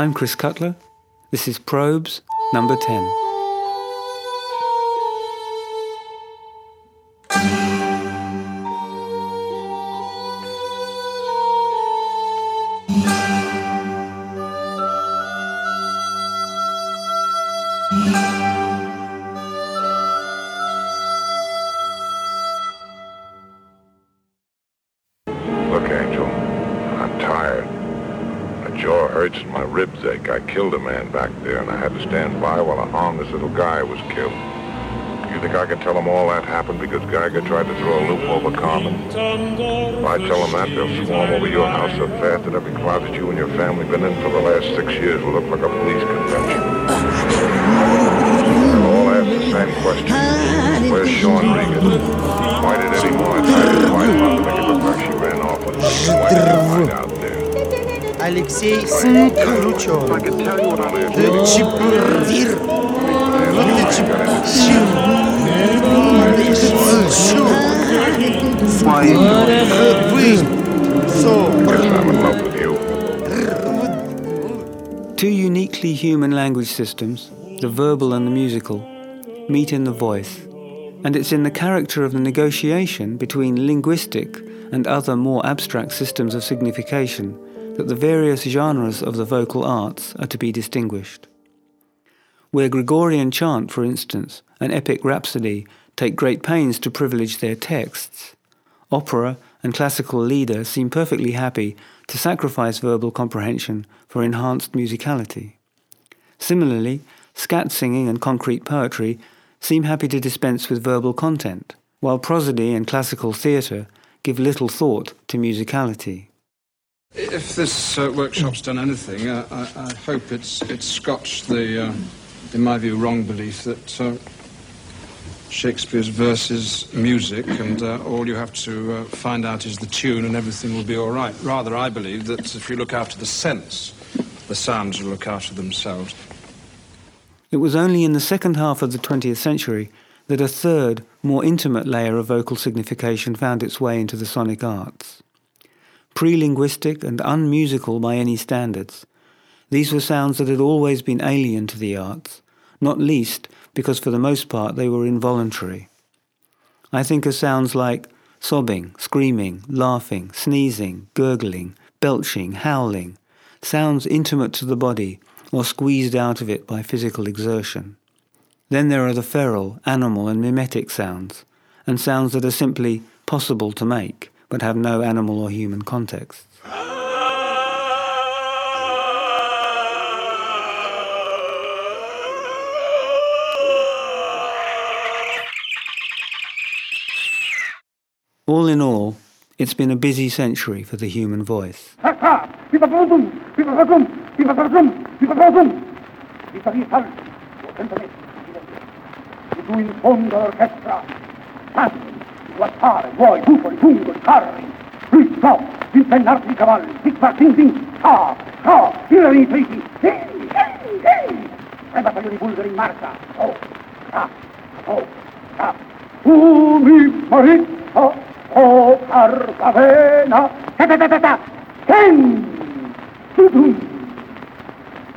I'm Chris Cutler. This is Probes number 10. I killed a man back there, and I had to stand by while a harmless little guy was killed. You think I can tell them all that happened because Geiger tried to throw a loop over Carmen? If I tell them that, they'll swarm over your house so fast that every closet you and your family have been in for the last six years will look like a police convention. They'll all ask the same question. Where's Sean Regan? Why did to fight about to make she ran off with him? Why did find out? Алексей Кручев. Чипурдир. Two uniquely human language systems, the verbal and the musical, meet in the voice, and it's in the character of the negotiation between linguistic and other more abstract systems of signification that the various genres of the vocal arts are to be distinguished. Where Gregorian chant, for instance, and epic rhapsody take great pains to privilege their texts, opera and classical lieder seem perfectly happy to sacrifice verbal comprehension for enhanced musicality. Similarly, scat singing and concrete poetry seem happy to dispense with verbal content, while prosody and classical theatre give little thought to musicality. If this uh, workshop's done anything, uh, I, I, hope it's, it's scotched the, uh, in my view, wrong belief that uh, Shakespeare's verse is music and uh, all you have to uh, find out is the tune and everything will be all right. Rather, I believe that if you look after the sense, the sounds will look after themselves. It was only in the second half of the 20th century that a third, more intimate layer of vocal signification found its way into the sonic arts pre-linguistic and unmusical by any standards. These were sounds that had always been alien to the arts, not least because for the most part they were involuntary. I think of sounds like sobbing, screaming, laughing, sneezing, gurgling, belching, howling, sounds intimate to the body or squeezed out of it by physical exertion. Then there are the feral, animal, and mimetic sounds, and sounds that are simply possible to make, but have no animal or human context. All in all, it's been a busy century for the human voice. guattare, vuoi, bufoli, fungoli, carri, il top, il pennarti cavalli, zig zag, ding ding, ah, ah, tirano i triti, ding, ding, ding, tre battaglioni bulgari in marcia, oh, ah, oh, ah, tu mi marito, oh, arcavena, ta ta ta ta. Ta, ten, tu tu,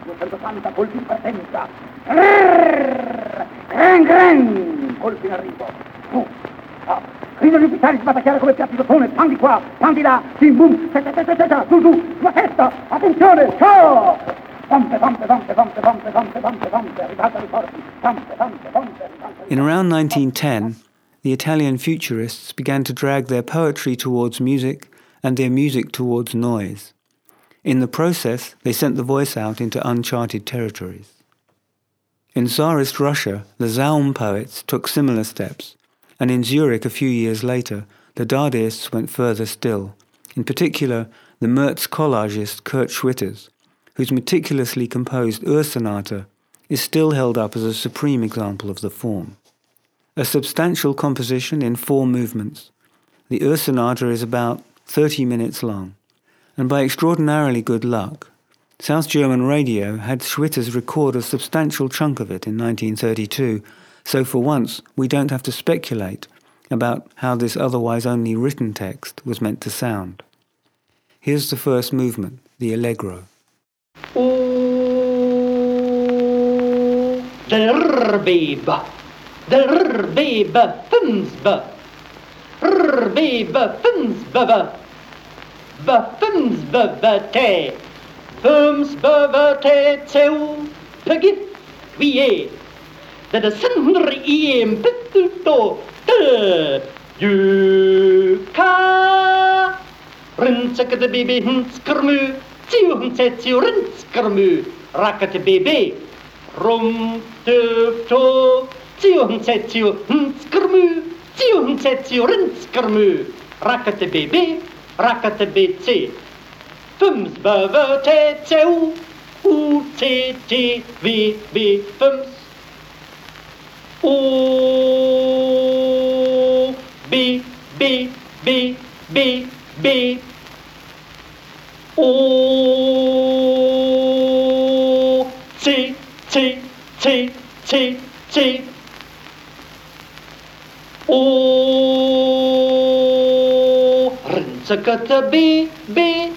280 colpi in partenza, grrrr, gran gran, colpi in arrivo, tu, come piatti qua, là, bim bum, su su, sulla testa, attenzione, ciao! In around 1910, the Italian futurists began to drag their poetry towards music and their music towards noise. In the process, they sent the voice out into uncharted territories. In Tsarist Russia, the Zaum poets took similar steps and in Zurich a few years later, the Dadaists went further still, in particular the Merz collagist Kurt Schwitters, whose meticulously composed Ur Sonata is still held up as a supreme example of the form. A substantial composition in four movements, the Ur Sonata is about 30 minutes long, and by extraordinarily good luck, South German radio had Schwitters record a substantial chunk of it in 1932 so for once, we don't have to speculate about how this otherwise only written text was meant to sound. Here's the first movement, the allegro. dat is honderd een pittelto te juka. Rintzak de baby hinskermu, tiu hintzet rinskermu, Rakete de baby. Rum tufto, tiu hintzet tiu hinskermu, tiu hintzet tiu rinskermu, Rakete de baby, rakat de baby. Fums u C T V Bums. 오, 비, 비, 비, 비, 비. 오, 치, 치, 치, 치, 치. 오, 른차까차 비, 비.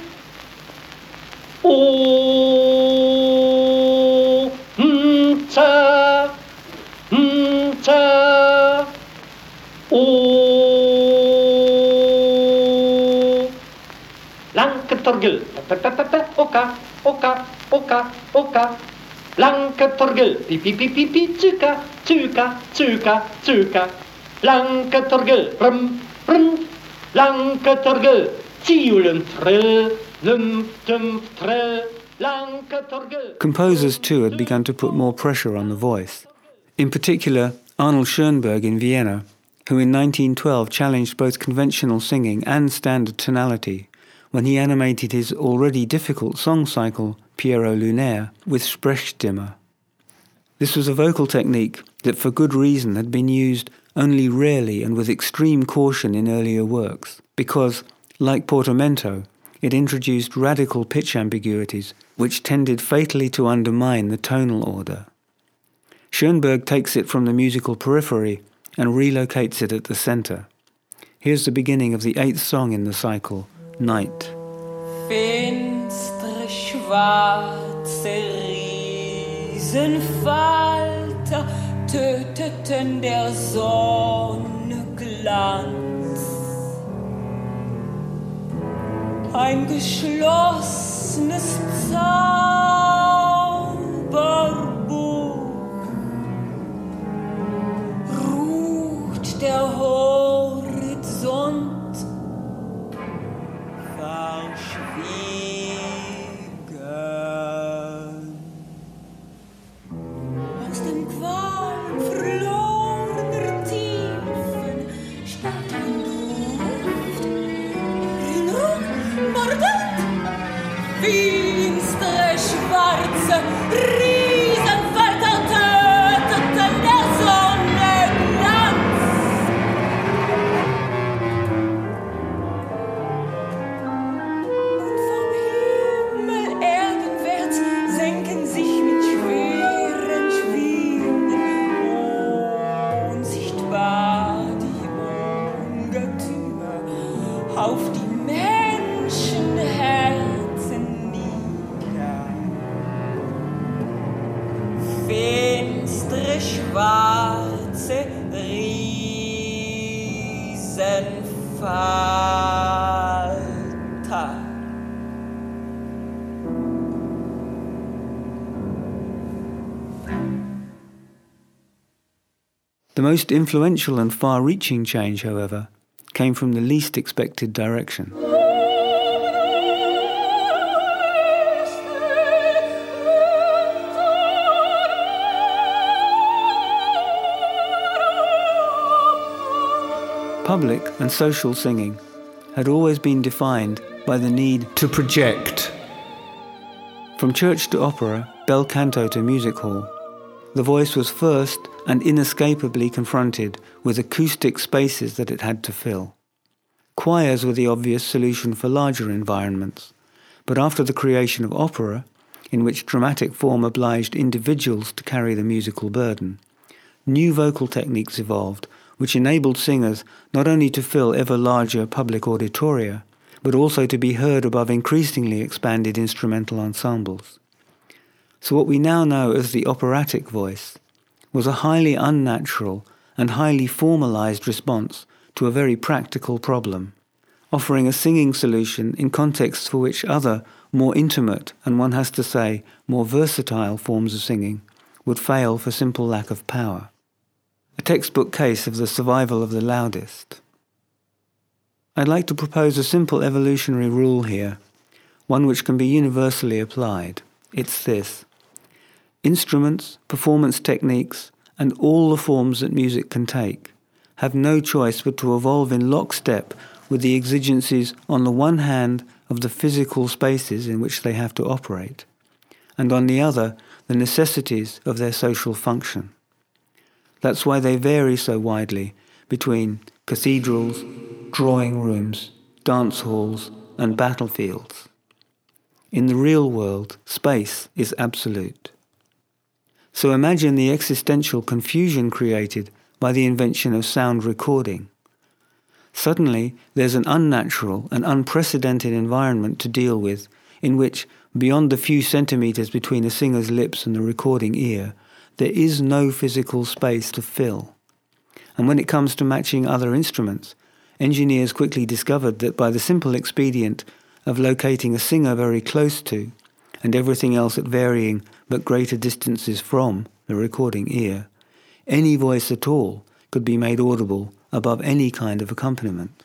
오, 음, 차. Composers too had begun to put more pressure on the voice. In particular, Arnold Schoenberg in Vienna, who in 1912 challenged both conventional singing and standard tonality when he animated his already difficult song cycle Pierrot Lunaire, with Sprechstimme. This was a vocal technique that for good reason had been used only rarely and with extreme caution in earlier works, because, like Portamento, it introduced radical pitch ambiguities which tended fatally to undermine the tonal order. Schoenberg takes it from the musical periphery and relocates it at the center. Here's the beginning of the eighth song in the cycle, Night schwarze Riesenfalter töteten der Sonne Glanz. Ein geschlossenes Zauberbuch ruht der Horizont The most influential and far reaching change, however, came from the least expected direction. Public and social singing had always been defined by the need to project. From church to opera, bel canto to music hall, the voice was first and inescapably confronted with acoustic spaces that it had to fill. Choirs were the obvious solution for larger environments, but after the creation of opera, in which dramatic form obliged individuals to carry the musical burden, new vocal techniques evolved which enabled singers not only to fill ever larger public auditoria, but also to be heard above increasingly expanded instrumental ensembles. So, what we now know as the operatic voice was a highly unnatural and highly formalized response to a very practical problem, offering a singing solution in contexts for which other, more intimate, and one has to say, more versatile forms of singing would fail for simple lack of power. A textbook case of the survival of the loudest. I'd like to propose a simple evolutionary rule here, one which can be universally applied. It's this. Instruments, performance techniques, and all the forms that music can take have no choice but to evolve in lockstep with the exigencies, on the one hand, of the physical spaces in which they have to operate, and on the other, the necessities of their social function. That's why they vary so widely between cathedrals, drawing rooms, dance halls, and battlefields. In the real world, space is absolute. So imagine the existential confusion created by the invention of sound recording. Suddenly, there's an unnatural and unprecedented environment to deal with in which, beyond the few centimetres between a singer's lips and the recording ear, there is no physical space to fill. And when it comes to matching other instruments, engineers quickly discovered that by the simple expedient of locating a singer very close to, and everything else at varying but greater distances from the recording ear, any voice at all could be made audible above any kind of accompaniment.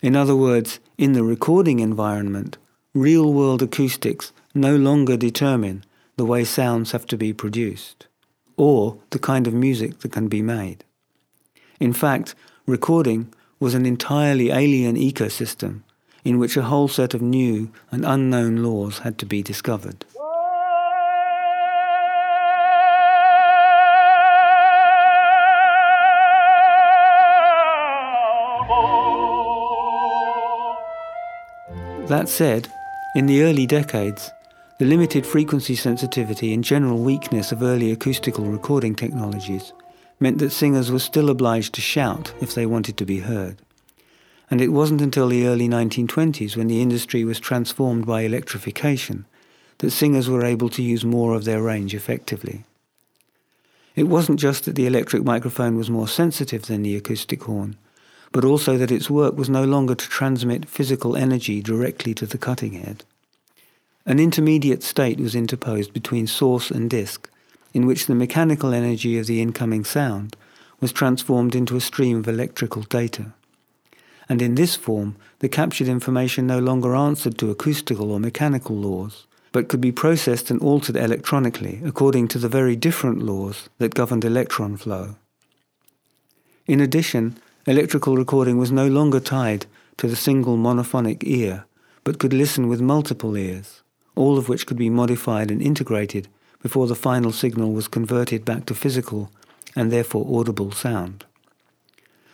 In other words, in the recording environment, real world acoustics no longer determine the way sounds have to be produced, or the kind of music that can be made. In fact, recording was an entirely alien ecosystem in which a whole set of new and unknown laws had to be discovered. That said, in the early decades, the limited frequency sensitivity and general weakness of early acoustical recording technologies meant that singers were still obliged to shout if they wanted to be heard. And it wasn't until the early 1920s, when the industry was transformed by electrification, that singers were able to use more of their range effectively. It wasn't just that the electric microphone was more sensitive than the acoustic horn, but also that its work was no longer to transmit physical energy directly to the cutting head. An intermediate state was interposed between source and disk, in which the mechanical energy of the incoming sound was transformed into a stream of electrical data. And in this form, the captured information no longer answered to acoustical or mechanical laws, but could be processed and altered electronically according to the very different laws that governed electron flow. In addition, Electrical recording was no longer tied to the single monophonic ear, but could listen with multiple ears, all of which could be modified and integrated before the final signal was converted back to physical and therefore audible sound.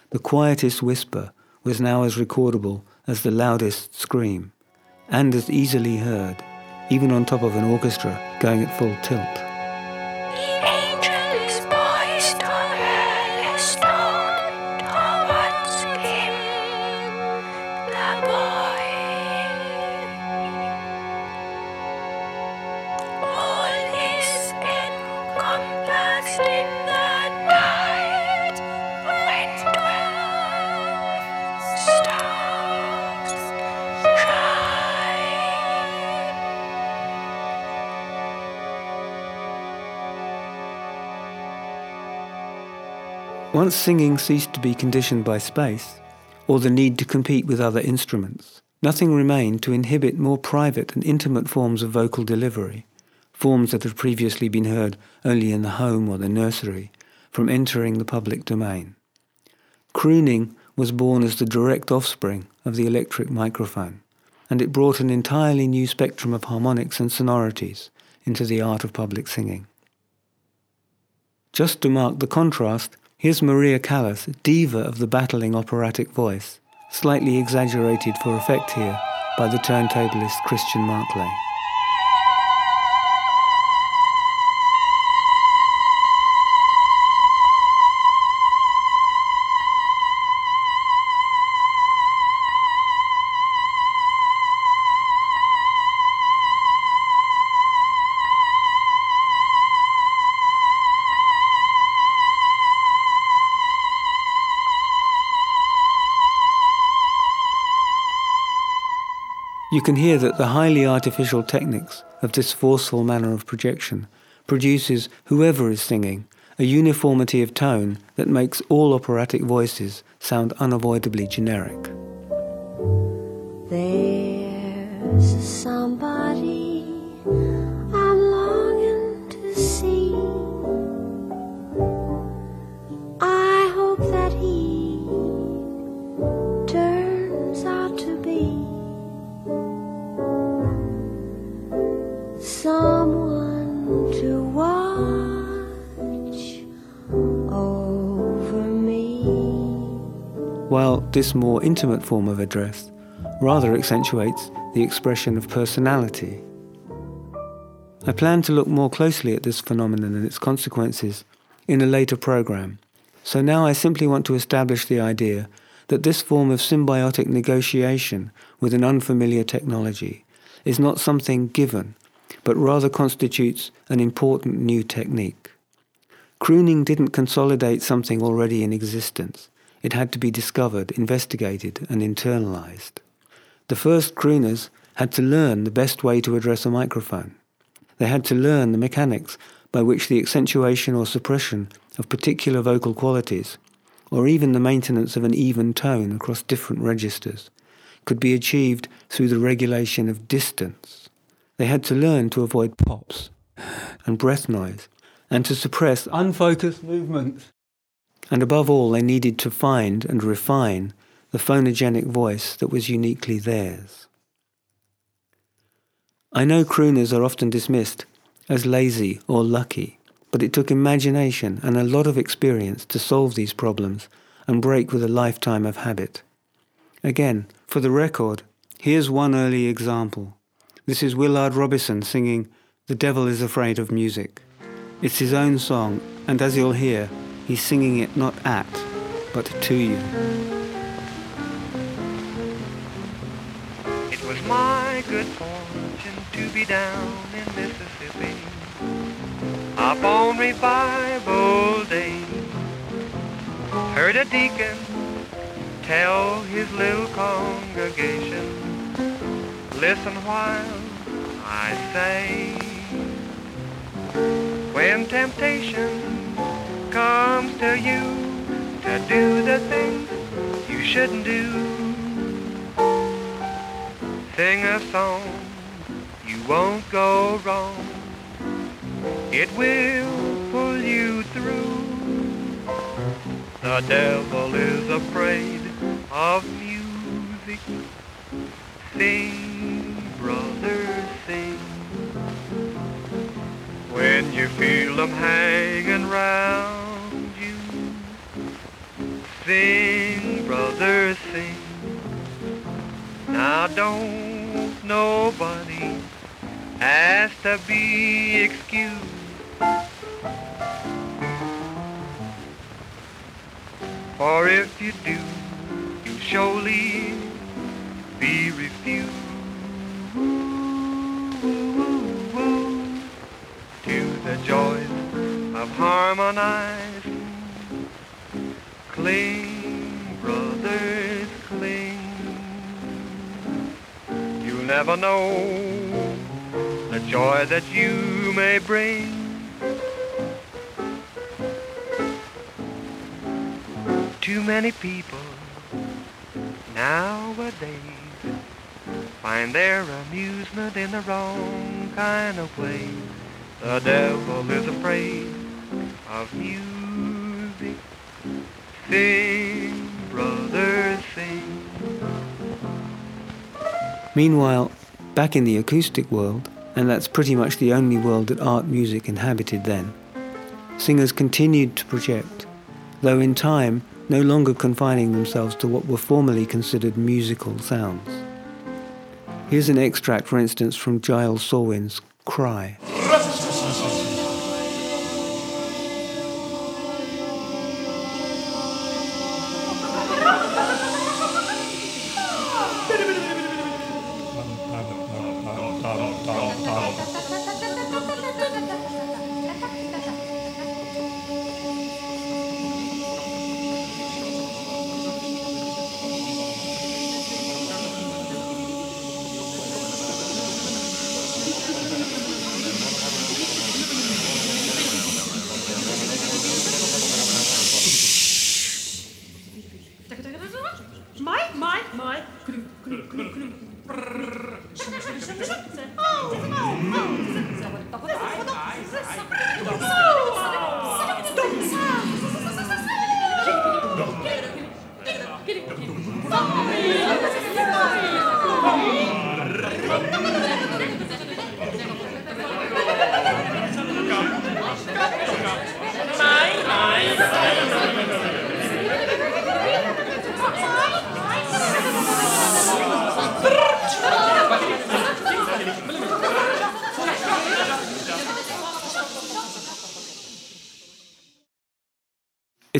The quietest whisper was now as recordable as the loudest scream, and as easily heard, even on top of an orchestra going at full tilt. Once singing ceased to be conditioned by space, or the need to compete with other instruments, nothing remained to inhibit more private and intimate forms of vocal delivery, forms that had previously been heard only in the home or the nursery, from entering the public domain. Crooning was born as the direct offspring of the electric microphone, and it brought an entirely new spectrum of harmonics and sonorities into the art of public singing. Just to mark the contrast, Here's Maria Callas, diva of the battling operatic voice, slightly exaggerated for effect here by the turntablist Christian Marclay. You can hear that the highly artificial techniques of this forceful manner of projection produces whoever is singing a uniformity of tone that makes all operatic voices sound unavoidably generic. There's somebody this more intimate form of address rather accentuates the expression of personality. I plan to look more closely at this phenomenon and its consequences in a later program, so now I simply want to establish the idea that this form of symbiotic negotiation with an unfamiliar technology is not something given, but rather constitutes an important new technique. Crooning didn't consolidate something already in existence. It had to be discovered, investigated, and internalized. The first crooners had to learn the best way to address a microphone. They had to learn the mechanics by which the accentuation or suppression of particular vocal qualities, or even the maintenance of an even tone across different registers, could be achieved through the regulation of distance. They had to learn to avoid pops and breath noise and to suppress unfocused movements. And above all, they needed to find and refine the phonogenic voice that was uniquely theirs. I know crooners are often dismissed as lazy or lucky, but it took imagination and a lot of experience to solve these problems and break with a lifetime of habit. Again, for the record, here's one early example. This is Willard Robison singing The Devil is Afraid of Music. It's his own song, and as you'll hear, he's singing it not at, but to you. It was my good fortune to be down in Mississippi up on revival day. Heard a deacon tell his little congregation, listen while I say, when temptation comes to you to do the things you shouldn't do Sing a song, you won't go wrong. It will pull you through. The devil is afraid of music. Sing, brother, sing. When you feel them hanging round sing, brother, sing. Now don't nobody ask to be excused. For if you do, you'll surely be refused. To the joys of harmonizing, cling, brothers, cling You never know the joy that you may bring. Too many people nowadays find their amusement in the wrong kind of way. The devil is afraid of music. Sing, brother, sing. Meanwhile, back in the acoustic world, and that's pretty much the only world that art music inhabited then, singers continued to project, though in time no longer confining themselves to what were formerly considered musical sounds. Here's an extract, for instance, from Giles Swayne's Cry.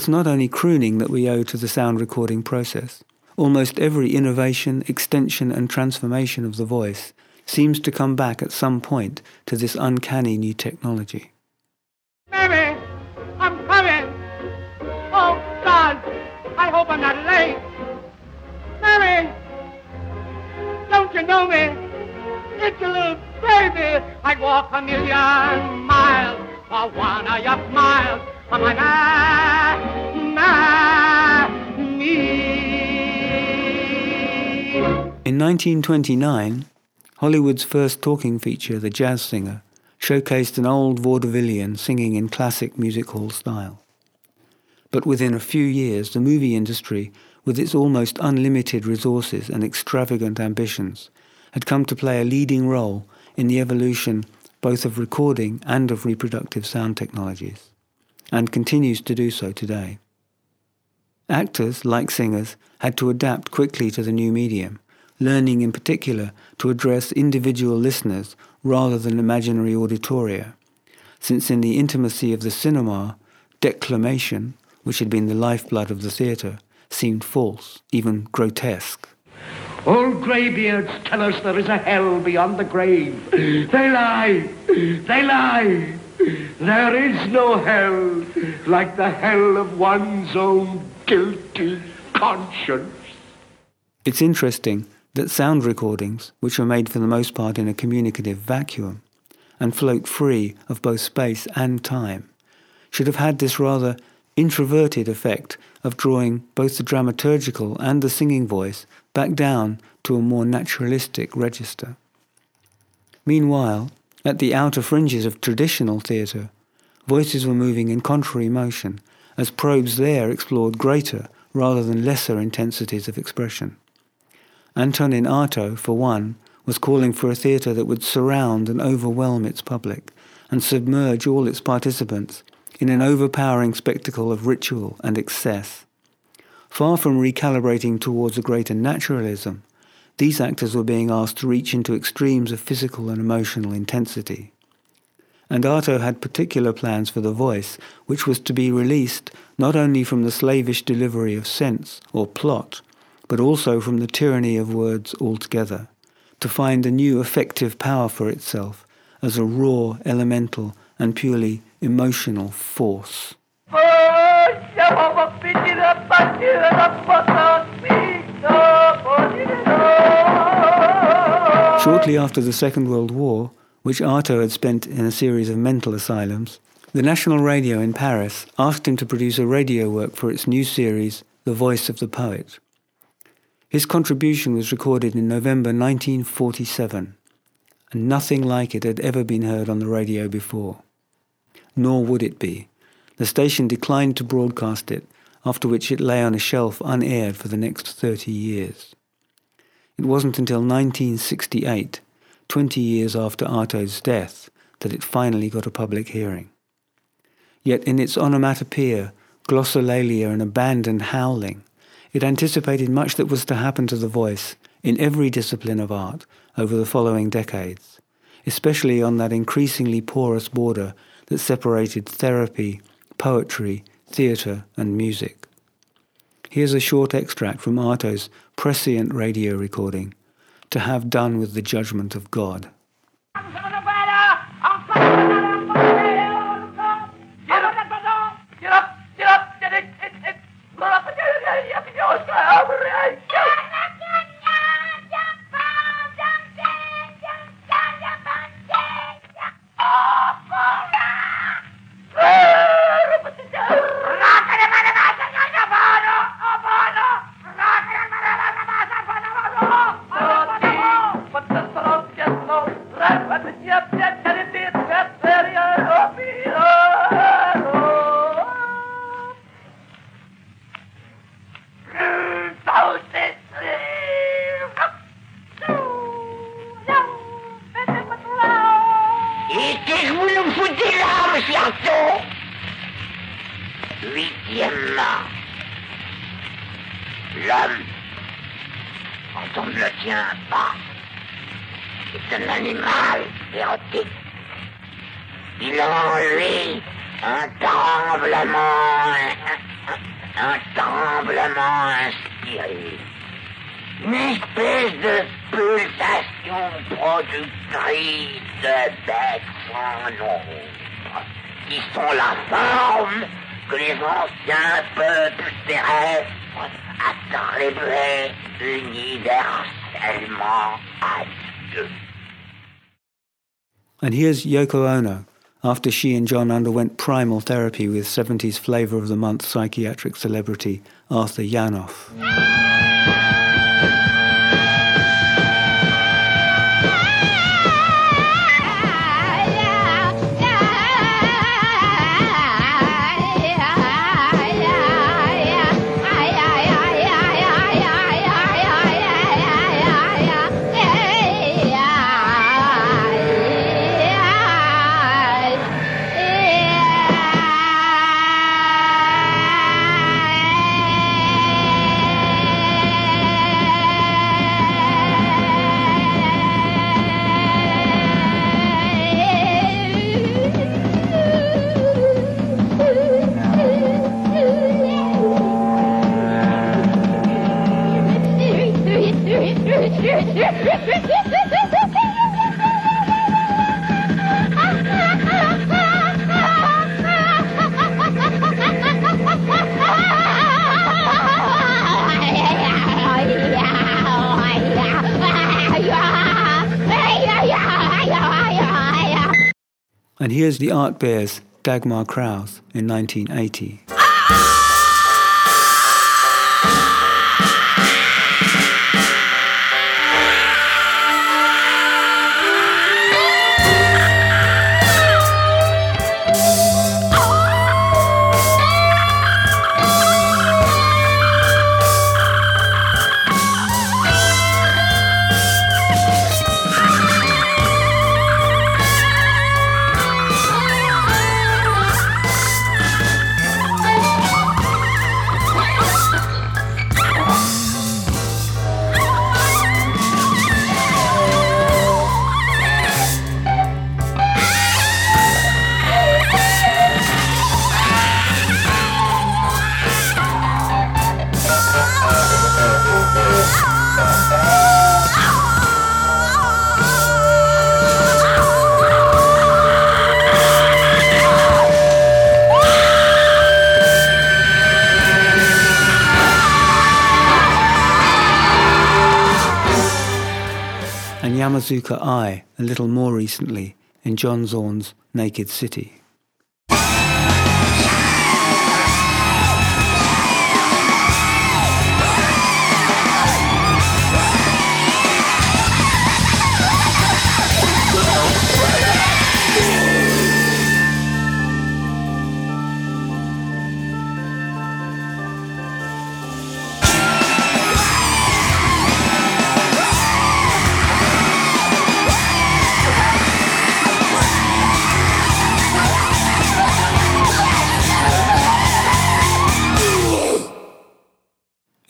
It's not only crooning that we owe to the sound recording process. Almost every innovation, extension, and transformation of the voice seems to come back at some point to this uncanny new technology. Mary, I'm coming. Oh, God, I hope I'm not late. Mary, don't you know me? It's a little baby. I'd walk a million miles for one of your smiles. Oh, my, me. In 1929, Hollywood's first talking feature, The Jazz Singer, showcased an old vaudevillian singing in classic music hall style. But within a few years, the movie industry, with its almost unlimited resources and extravagant ambitions, had come to play a leading role in the evolution both of recording and of reproductive sound technologies, and continues to do so today. Actors, like singers, had to adapt quickly to the new medium, learning in particular to address individual listeners rather than imaginary auditoria, since in the intimacy of the cinema, declamation, which had been the lifeblood of the theatre, seemed false, even grotesque. Old greybeards tell us there is a hell beyond the grave. They lie. They lie. There is no hell like the hell of one's own guilty conscience. It's interesting that sound recordings, which are made for the most part in a communicative vacuum and float free of both space and time, should have had this rather introverted effect of drawing both the dramaturgical and the singing voice back down to a more naturalistic register. Meanwhile, at the outer fringes of traditional theatre, voices were moving in contrary motion as probes there explored greater rather than lesser intensities of expression. Antonin Artaud, for one, was calling for a theatre that would surround and overwhelm its public and submerge all its participants in an overpowering spectacle of ritual and excess. Far from recalibrating towards a greater naturalism, these actors were being asked to reach into extremes of physical and emotional intensity. And Artaud had particular plans for the voice, which was to be released not only from the slavish delivery of sense or plot, but also from the tyranny of words altogether, to find a new effective power for itself as a raw, elemental, and purely emotional force. Shortly after the Second World War, which Artaud had spent in a series of mental asylums, the National Radio in Paris asked him to produce a radio work for its new series, The Voice of the Poet. His contribution was recorded in November 1947, and nothing like it had ever been heard on the radio before. Nor would it be. The station declined to broadcast it, after which it lay on a shelf unaired for the next 30 years. It wasn't until 1968, 20 years after Artaud's death, that it finally got a public hearing. Yet in its onomatopoeia, glossolalia, and abandoned howling, it anticipated much that was to happen to the voice in every discipline of art over the following decades, especially on that increasingly porous border that separated therapy, poetry, theatre, and music. Here's a short extract from Artaud's prescient radio recording, To Have Done with the Judgment of God. And here's Yoko Ono after she and John underwent primal therapy with 70s flavour of the month psychiatric celebrity Arthur Janov. The Art Bears Dagmar Krause in 1980. Ah! And Yamatsuka Eye a little more recently in John Zorn's Naked City.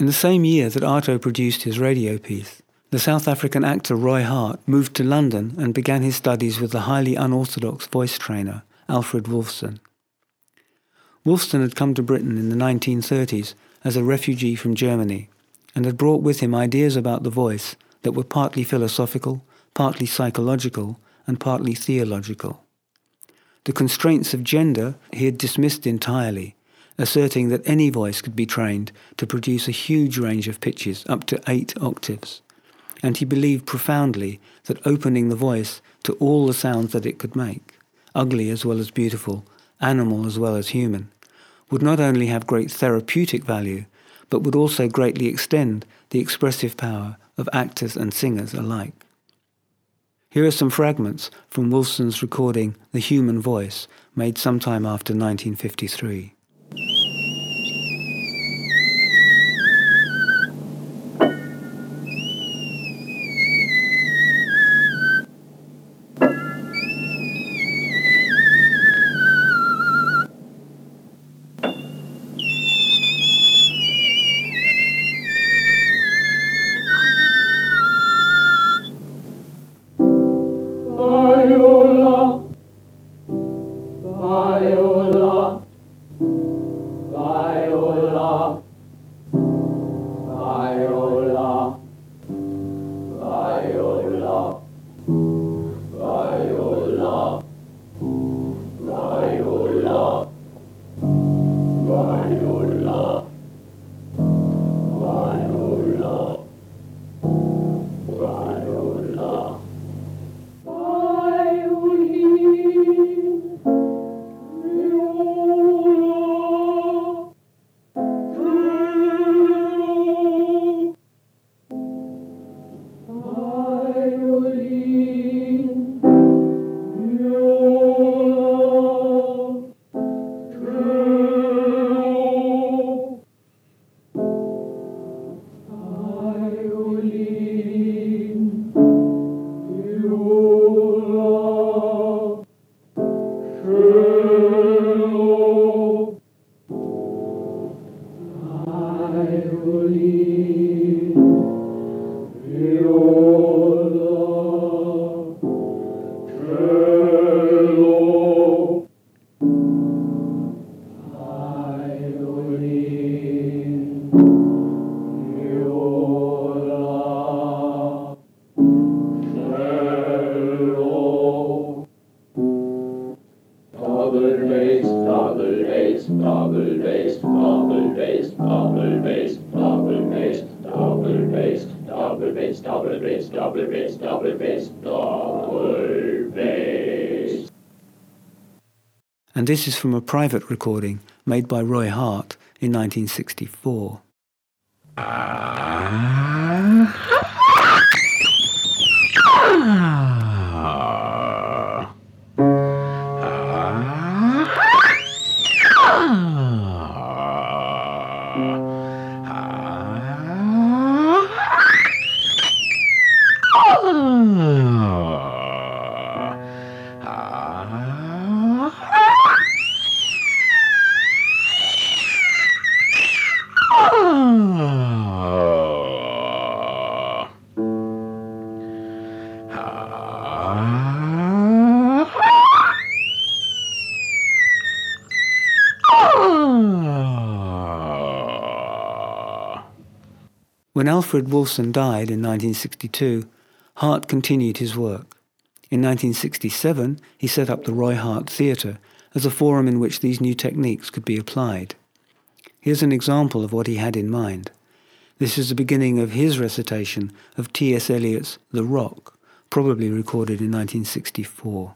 In the same year that Artaud produced his radio piece, the South African actor Roy Hart moved to London and began his studies with the highly unorthodox voice trainer Alfred Wolfsohn. Wolfsohn had come to Britain in the 1930s as a refugee from Germany and had brought with him ideas about the voice that were partly philosophical, partly psychological, and partly theological. The constraints of gender he had dismissed entirely asserting that any voice could be trained to produce a huge range of pitches up to eight octaves. And he believed profoundly that opening the voice to all the sounds that it could make, ugly as well as beautiful, animal as well as human, would not only have great therapeutic value, but would also greatly extend the expressive power of actors and singers alike. Here are some fragments from Wolfsohn's recording The Human Voice, made sometime after 1953. And this is from a private recording made by Roy Hart in 1964. Alfred Wolfsohn died in 1962, Hart continued his work. In 1967, he set up the Roy Hart Theatre as a forum in which these new techniques could be applied. Here's an example of what he had in mind. This is the beginning of his recitation of T.S. Eliot's The Rock, probably recorded in 1964.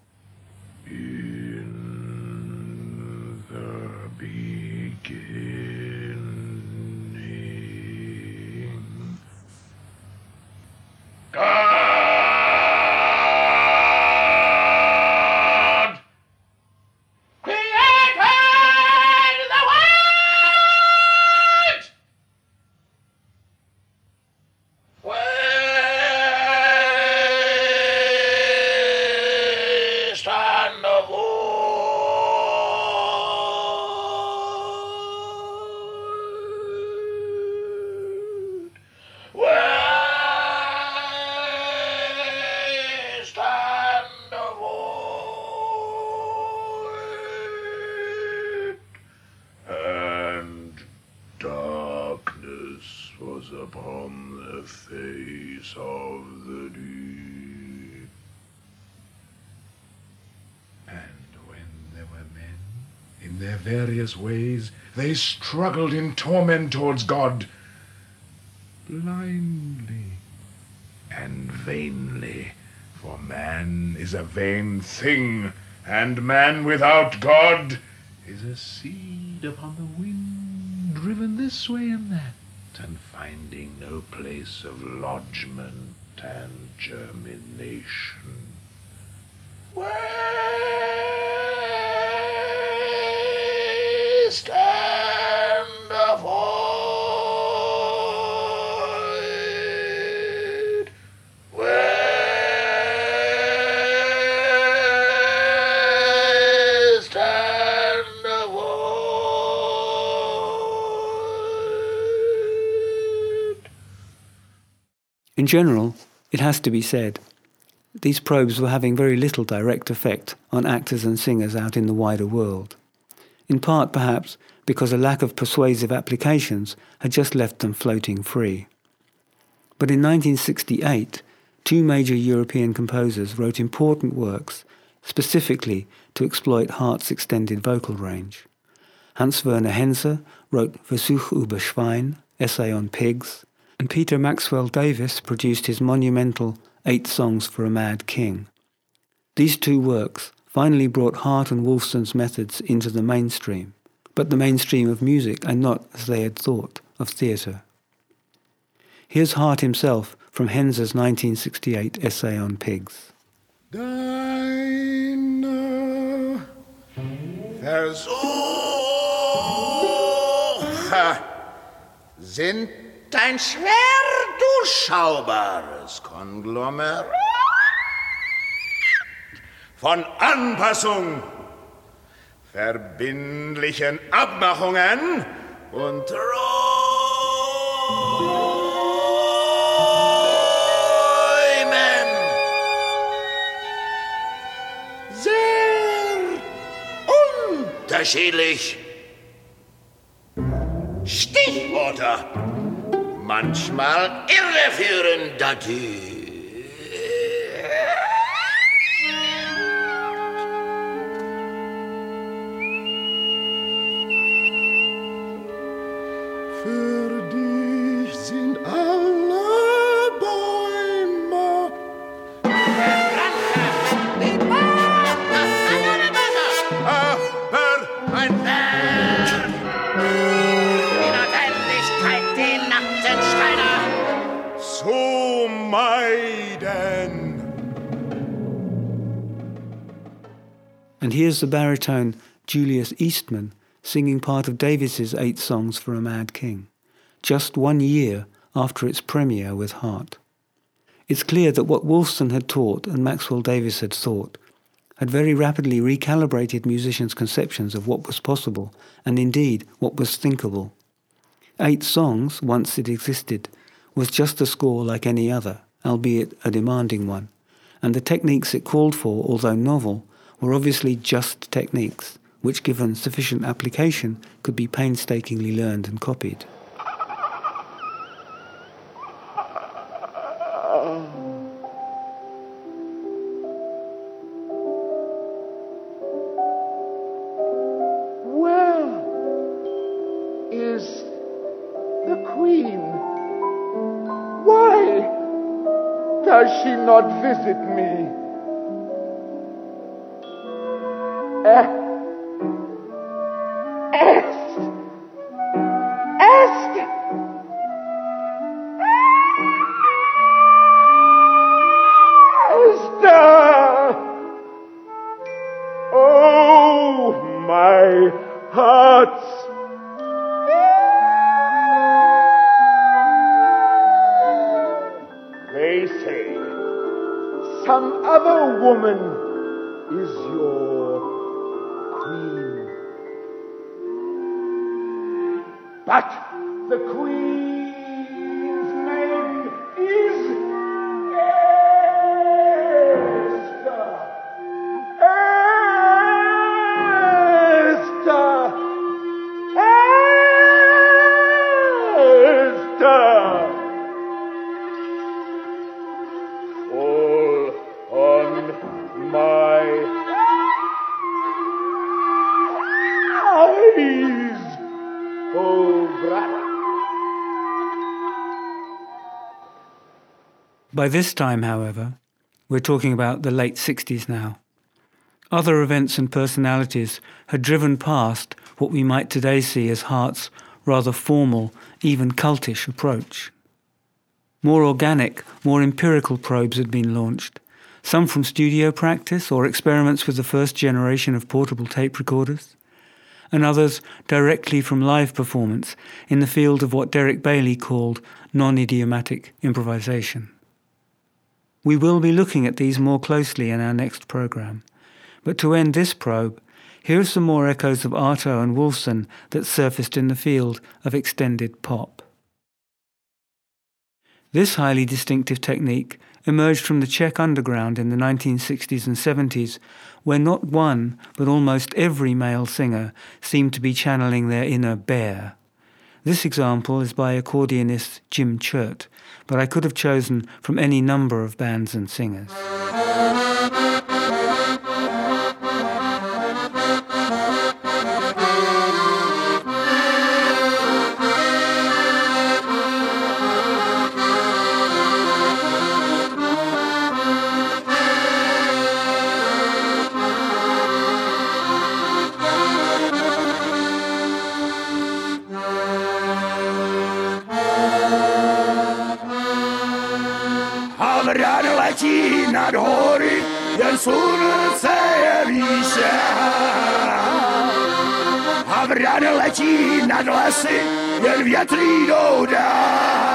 Ways, they struggled in torment towards God, blindly and vainly, for man is a vain thing, and man without God is a seed upon the wind, driven this way and that, and finding no place of lodgment general, it has to be said, these probes were having very little direct effect on actors and singers out in the wider world. In part, perhaps, because a lack of persuasive applications had just left them floating free. But in 1968, two major European composers wrote important works specifically to exploit Hart's extended vocal range. Hans Werner Henze wrote Versuch über Schwein, Essay on Pigs, and Peter Maxwell Davies produced his monumental Eight Songs for a Mad King. These two works finally brought Hart and Wolfsohn's methods into the mainstream, but the mainstream of music and not, as they had thought, of theatre. Here's Hart himself from Henze's 1968 essay on pigs. Mutter sind ein schwer durchschaubares Konglomerat von Anpassung, verbindlichen Abmachungen und Träumen. Sehr unterschiedlich. Stichworte manchmal irreführend Typ. Here's the baritone Julius Eastman singing part of Davies's Eight Songs for a Mad King, just one year after its premiere with Hart. It's clear that what Wolfsohn had taught and Maxwell Davies had thought had very rapidly recalibrated musicians' conceptions of what was possible and indeed what was thinkable. Eight songs, once it existed, was just a score like any other, albeit a demanding one, and the techniques it called for, although novel, were obviously just techniques, which given sufficient application could be painstakingly learned and copied. Where is my heart! They say some other woman By this time, however, we're talking about the late 60s now. Other events and personalities had driven past what we might today see as Hart's rather formal, even cultish approach. More organic, more empirical probes had been launched, some from studio practice or experiments with the first generation of portable tape recorders, and others directly from live performance in the field of what Derek Bailey called non idiomatic improvisation. We will be looking at these more closely in our next programme, but to end this probe, here are some more echoes of Artaud and Wolfsohn that surfaced in the field of extended pop. This highly distinctive technique emerged from the Czech underground in the 1960s and 70s, where not one, but almost every male singer seemed to be channeling their inner bear. This example is by accordionist Jim Čert, but I could have chosen from any number of bands and singers. Jen slunce je výše. a vran letí nad lesy, jen větrí jdou dál.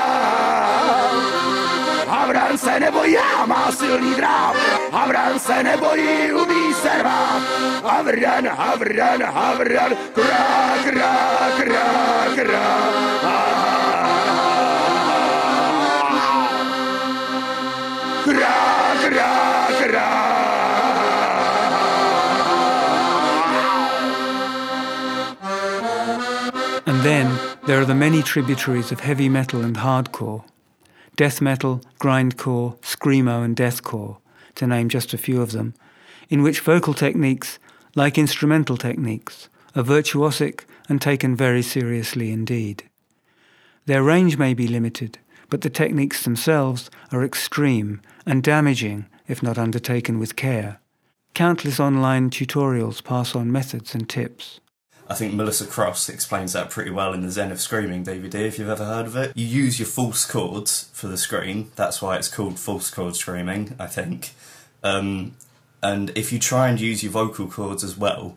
Havran se nebojí, má silný dráp, Havran se nebojí, umí se rvát. Havran, Havran, Havran, krá, krá, krá, krá. Krá, krá, krá. There are the many tributaries of heavy metal and hardcore. Death metal, grindcore, screamo and deathcore, to name just a few of them, in which vocal techniques, like instrumental techniques, are virtuosic and taken very seriously indeed. Their range may be limited, but the techniques themselves are extreme and damaging if not undertaken with care. Countless online tutorials pass on methods and tips. I think Melissa Cross explains that pretty well in the Zen of Screaming DVD, if you've ever heard of it. You use your false chords for the scream, that's why it's called false chord screaming, I think. Um, and if you try and use your vocal cords as well,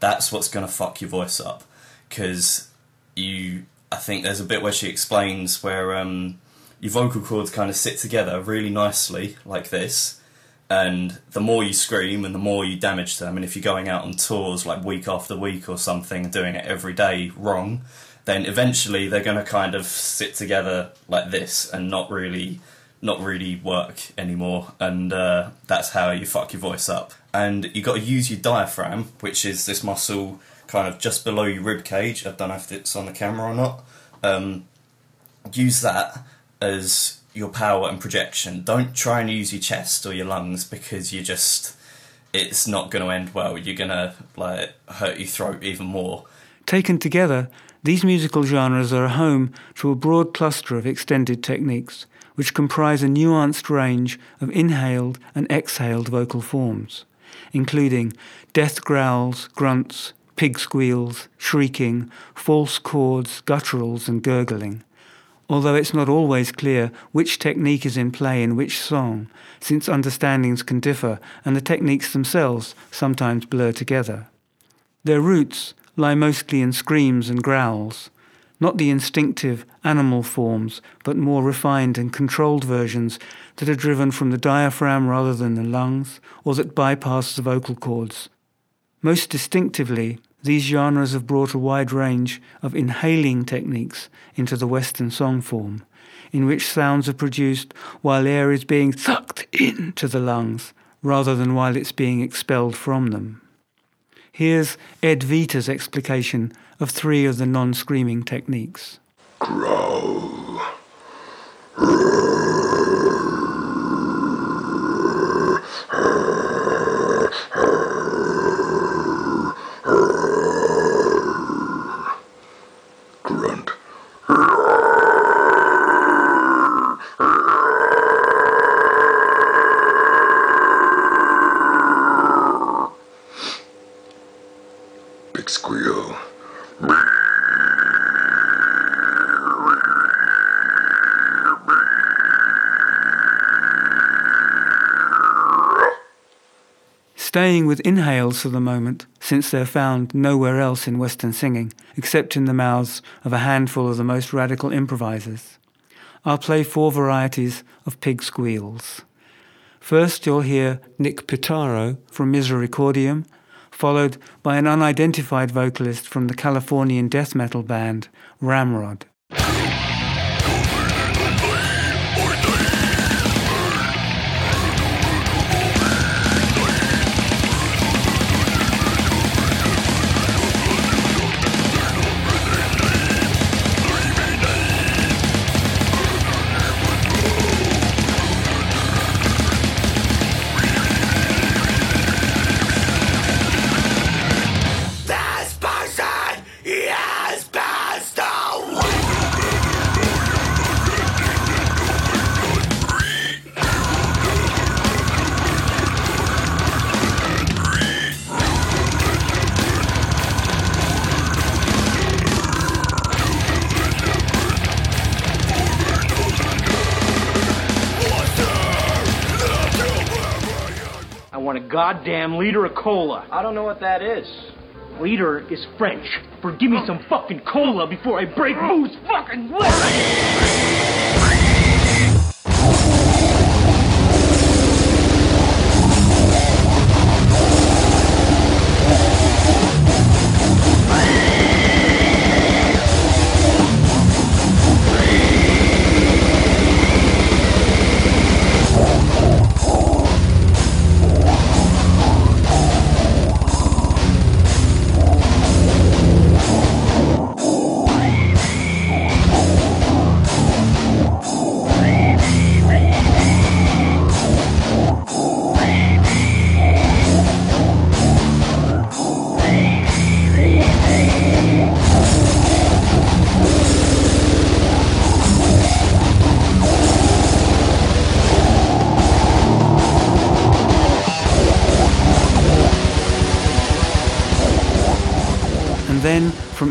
that's what's going to fuck your voice up. Because you, I think there's a bit where she explains where um, your vocal cords kind of sit together really nicely, like this and the more you scream and the more you damage them and if you're going out on tours like week after week or something doing it every day wrong then eventually they're going to kind of sit together like this and not really not really work anymore. And uh, that's how you fuck your voice up. And you got to use your diaphragm which is this muscle kind of just below your rib cage. I don't know if it's on the camera or not. Um, use that as your power and projection. Don't try and use your chest or your lungs because you just it's not going to end well. You're going to like hurt your throat even more. Taken together, these musical genres are a home to a broad cluster of extended techniques, which comprise a nuanced range of inhaled and exhaled vocal forms, including death growls, grunts, pig squeals, shrieking, false chords, gutturals, and gurgling although it's not always clear which technique is in play in which song, since understandings can differ and the techniques themselves sometimes blur together. Their roots lie mostly in screams and growls, not the instinctive animal forms, but more refined and controlled versions that are driven from the diaphragm rather than the lungs, or that bypass the vocal cords. Most distinctively, these genres have brought a wide range of inhaling techniques into the Western song form, in which sounds are produced while air is being sucked into the lungs rather than while it's being expelled from them. Here's Ed Vita's explication of three of the non screaming techniques. Growl. Staying with inhales for the moment, since they're found nowhere else in Western singing, except in the mouths of a handful of the most radical improvisers. I'll play four varieties of pig squeals. First, you'll hear Nick Pitaro from Misericordium, followed by an unidentified vocalist from the Californian death metal band Ramrod. Goddamn liter of cola. I don't know what that is. Liter is French for Or give me oh. some fucking cola before I break Moo's fucking leg!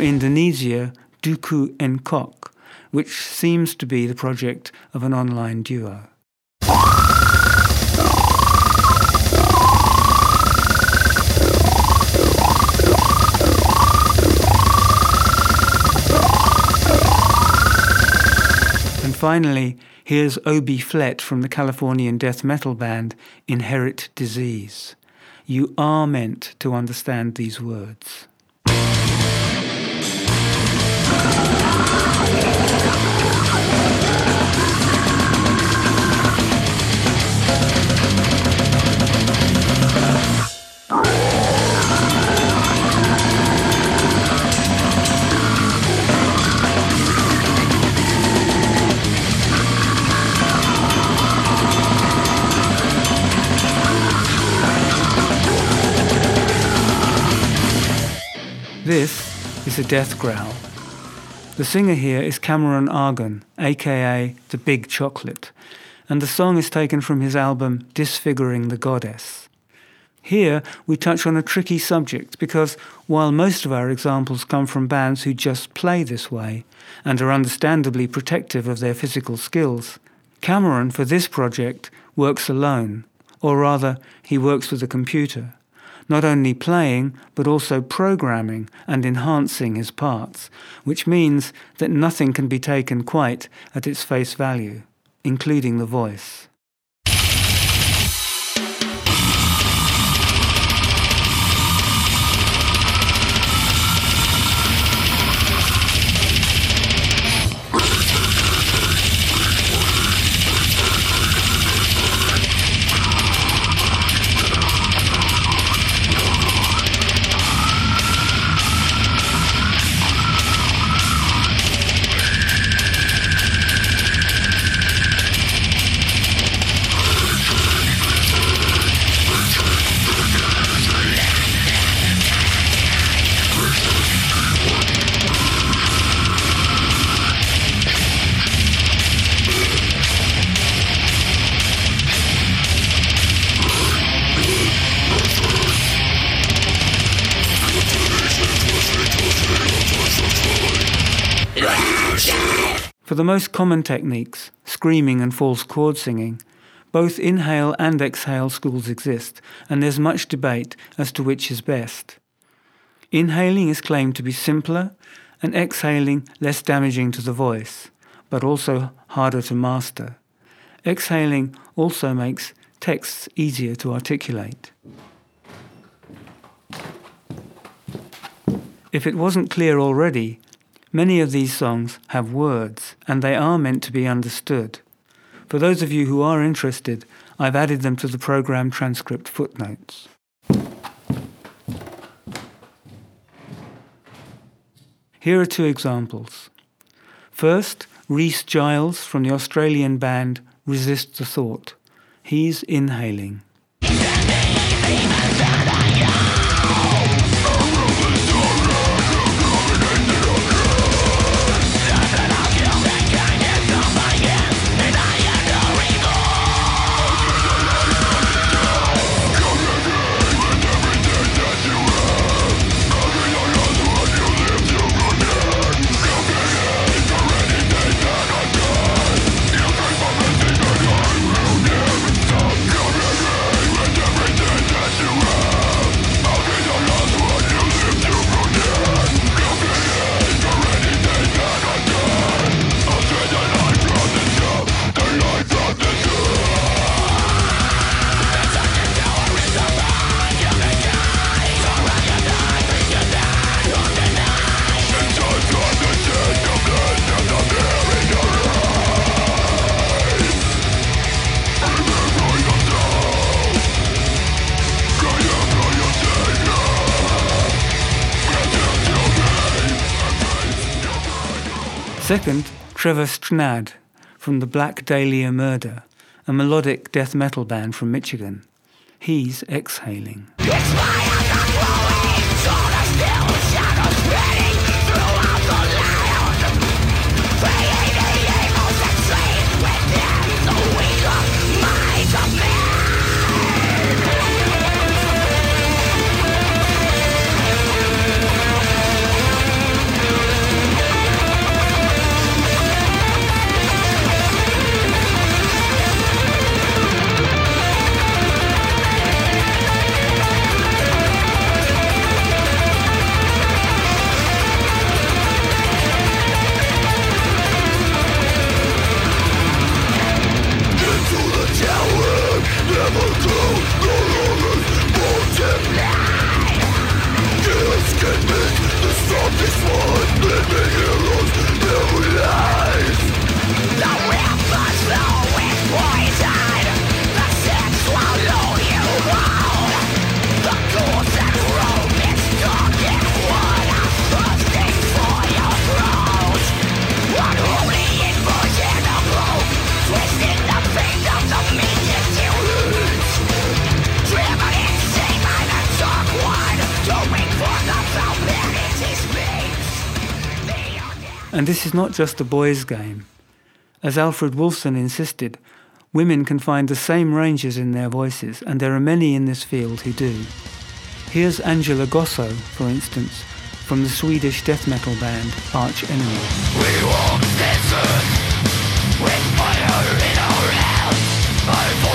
Indonesia, Duku Nkok, which seems to be the project of an online duo. And finally, here's Obie Flett from the Californian death metal band Inherit Disease. You are meant to understand these words. This is a death growl. The singer here is Cameron Argon, aka The Big Chocolate, and the song is taken from his album Disfiguring the Goddess. Here we touch on a tricky subject because while most of our examples come from bands who just play this way and are understandably protective of their physical skills, Cameron for this project works alone, or rather, he works with a computer not only playing, but also programming and enhancing his parts, which means that nothing can be taken quite at its face value, including the voice. For the most common techniques, screaming and false chord singing, both inhale and exhale schools exist, and there's much debate as to which is best. Inhaling is claimed to be simpler, and exhaling less damaging to the voice, but also harder to master. Exhaling also makes texts easier to articulate. If it wasn't clear already, Many of these songs have words, and they are meant to be understood. For those of you who are interested, I've added them to the program transcript footnotes. Here are two examples. First, Rhys Giles from the Australian band Resist the Thought. He's inhaling. Second, Trevor Strnad from the Black Dahlia Murder, a melodic death metal band from Michigan. He's exhaling. Let me And this is not just a boys' game. As Alfred Wolfsohn insisted, women can find the same ranges in their voices, and there are many in this field who do. Here's Angela Gossow, for instance, from the Swedish death metal band Arch Enemy. We walk with fire in our hands,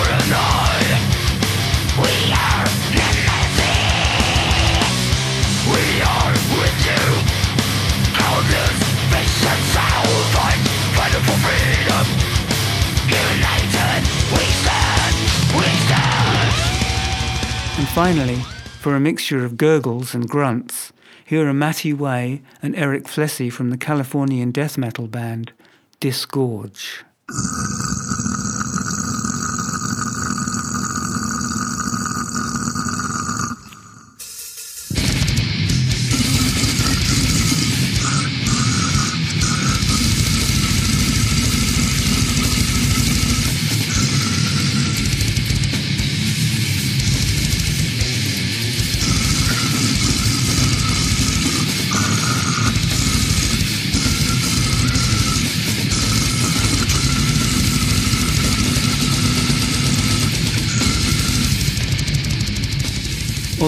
And finally, for a mixture of gurgles and grunts, here are Matti Way and Eric Flessy from the Californian death metal band Disgorge.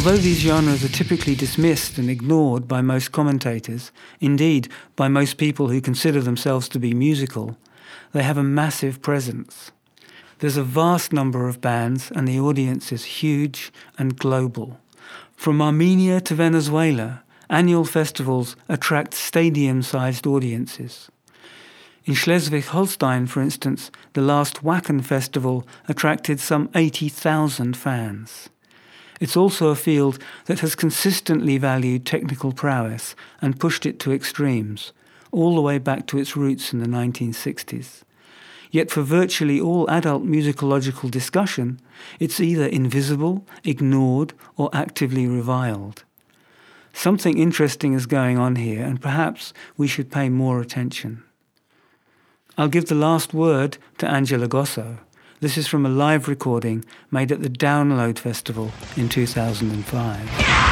Although these genres are typically dismissed and ignored by most commentators, indeed by most people who consider themselves to be musical, they have a massive presence. There's a vast number of bands and the audience is huge and global. From Armenia to Venezuela, annual festivals attract stadium-sized audiences. In Schleswig-Holstein, for instance, the last Wacken festival attracted some 80,000 fans. It's also a field that has consistently valued technical prowess and pushed it to extremes, all the way back to its roots in the 1960s. Yet for virtually all adult musicological discussion, it's either invisible, ignored, or actively reviled. Something interesting is going on here, and perhaps we should pay more attention. I'll give the last word to Angela Gossow. This is from a live recording made at the Download Festival in 2005.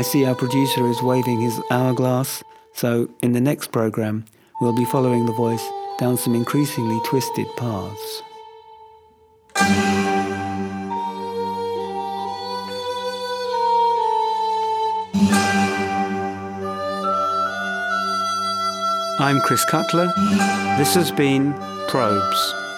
I see our producer is waving his hourglass, so in the next program, we'll be following the voice down some increasingly twisted paths. I'm Chris Cutler. This has been Probes.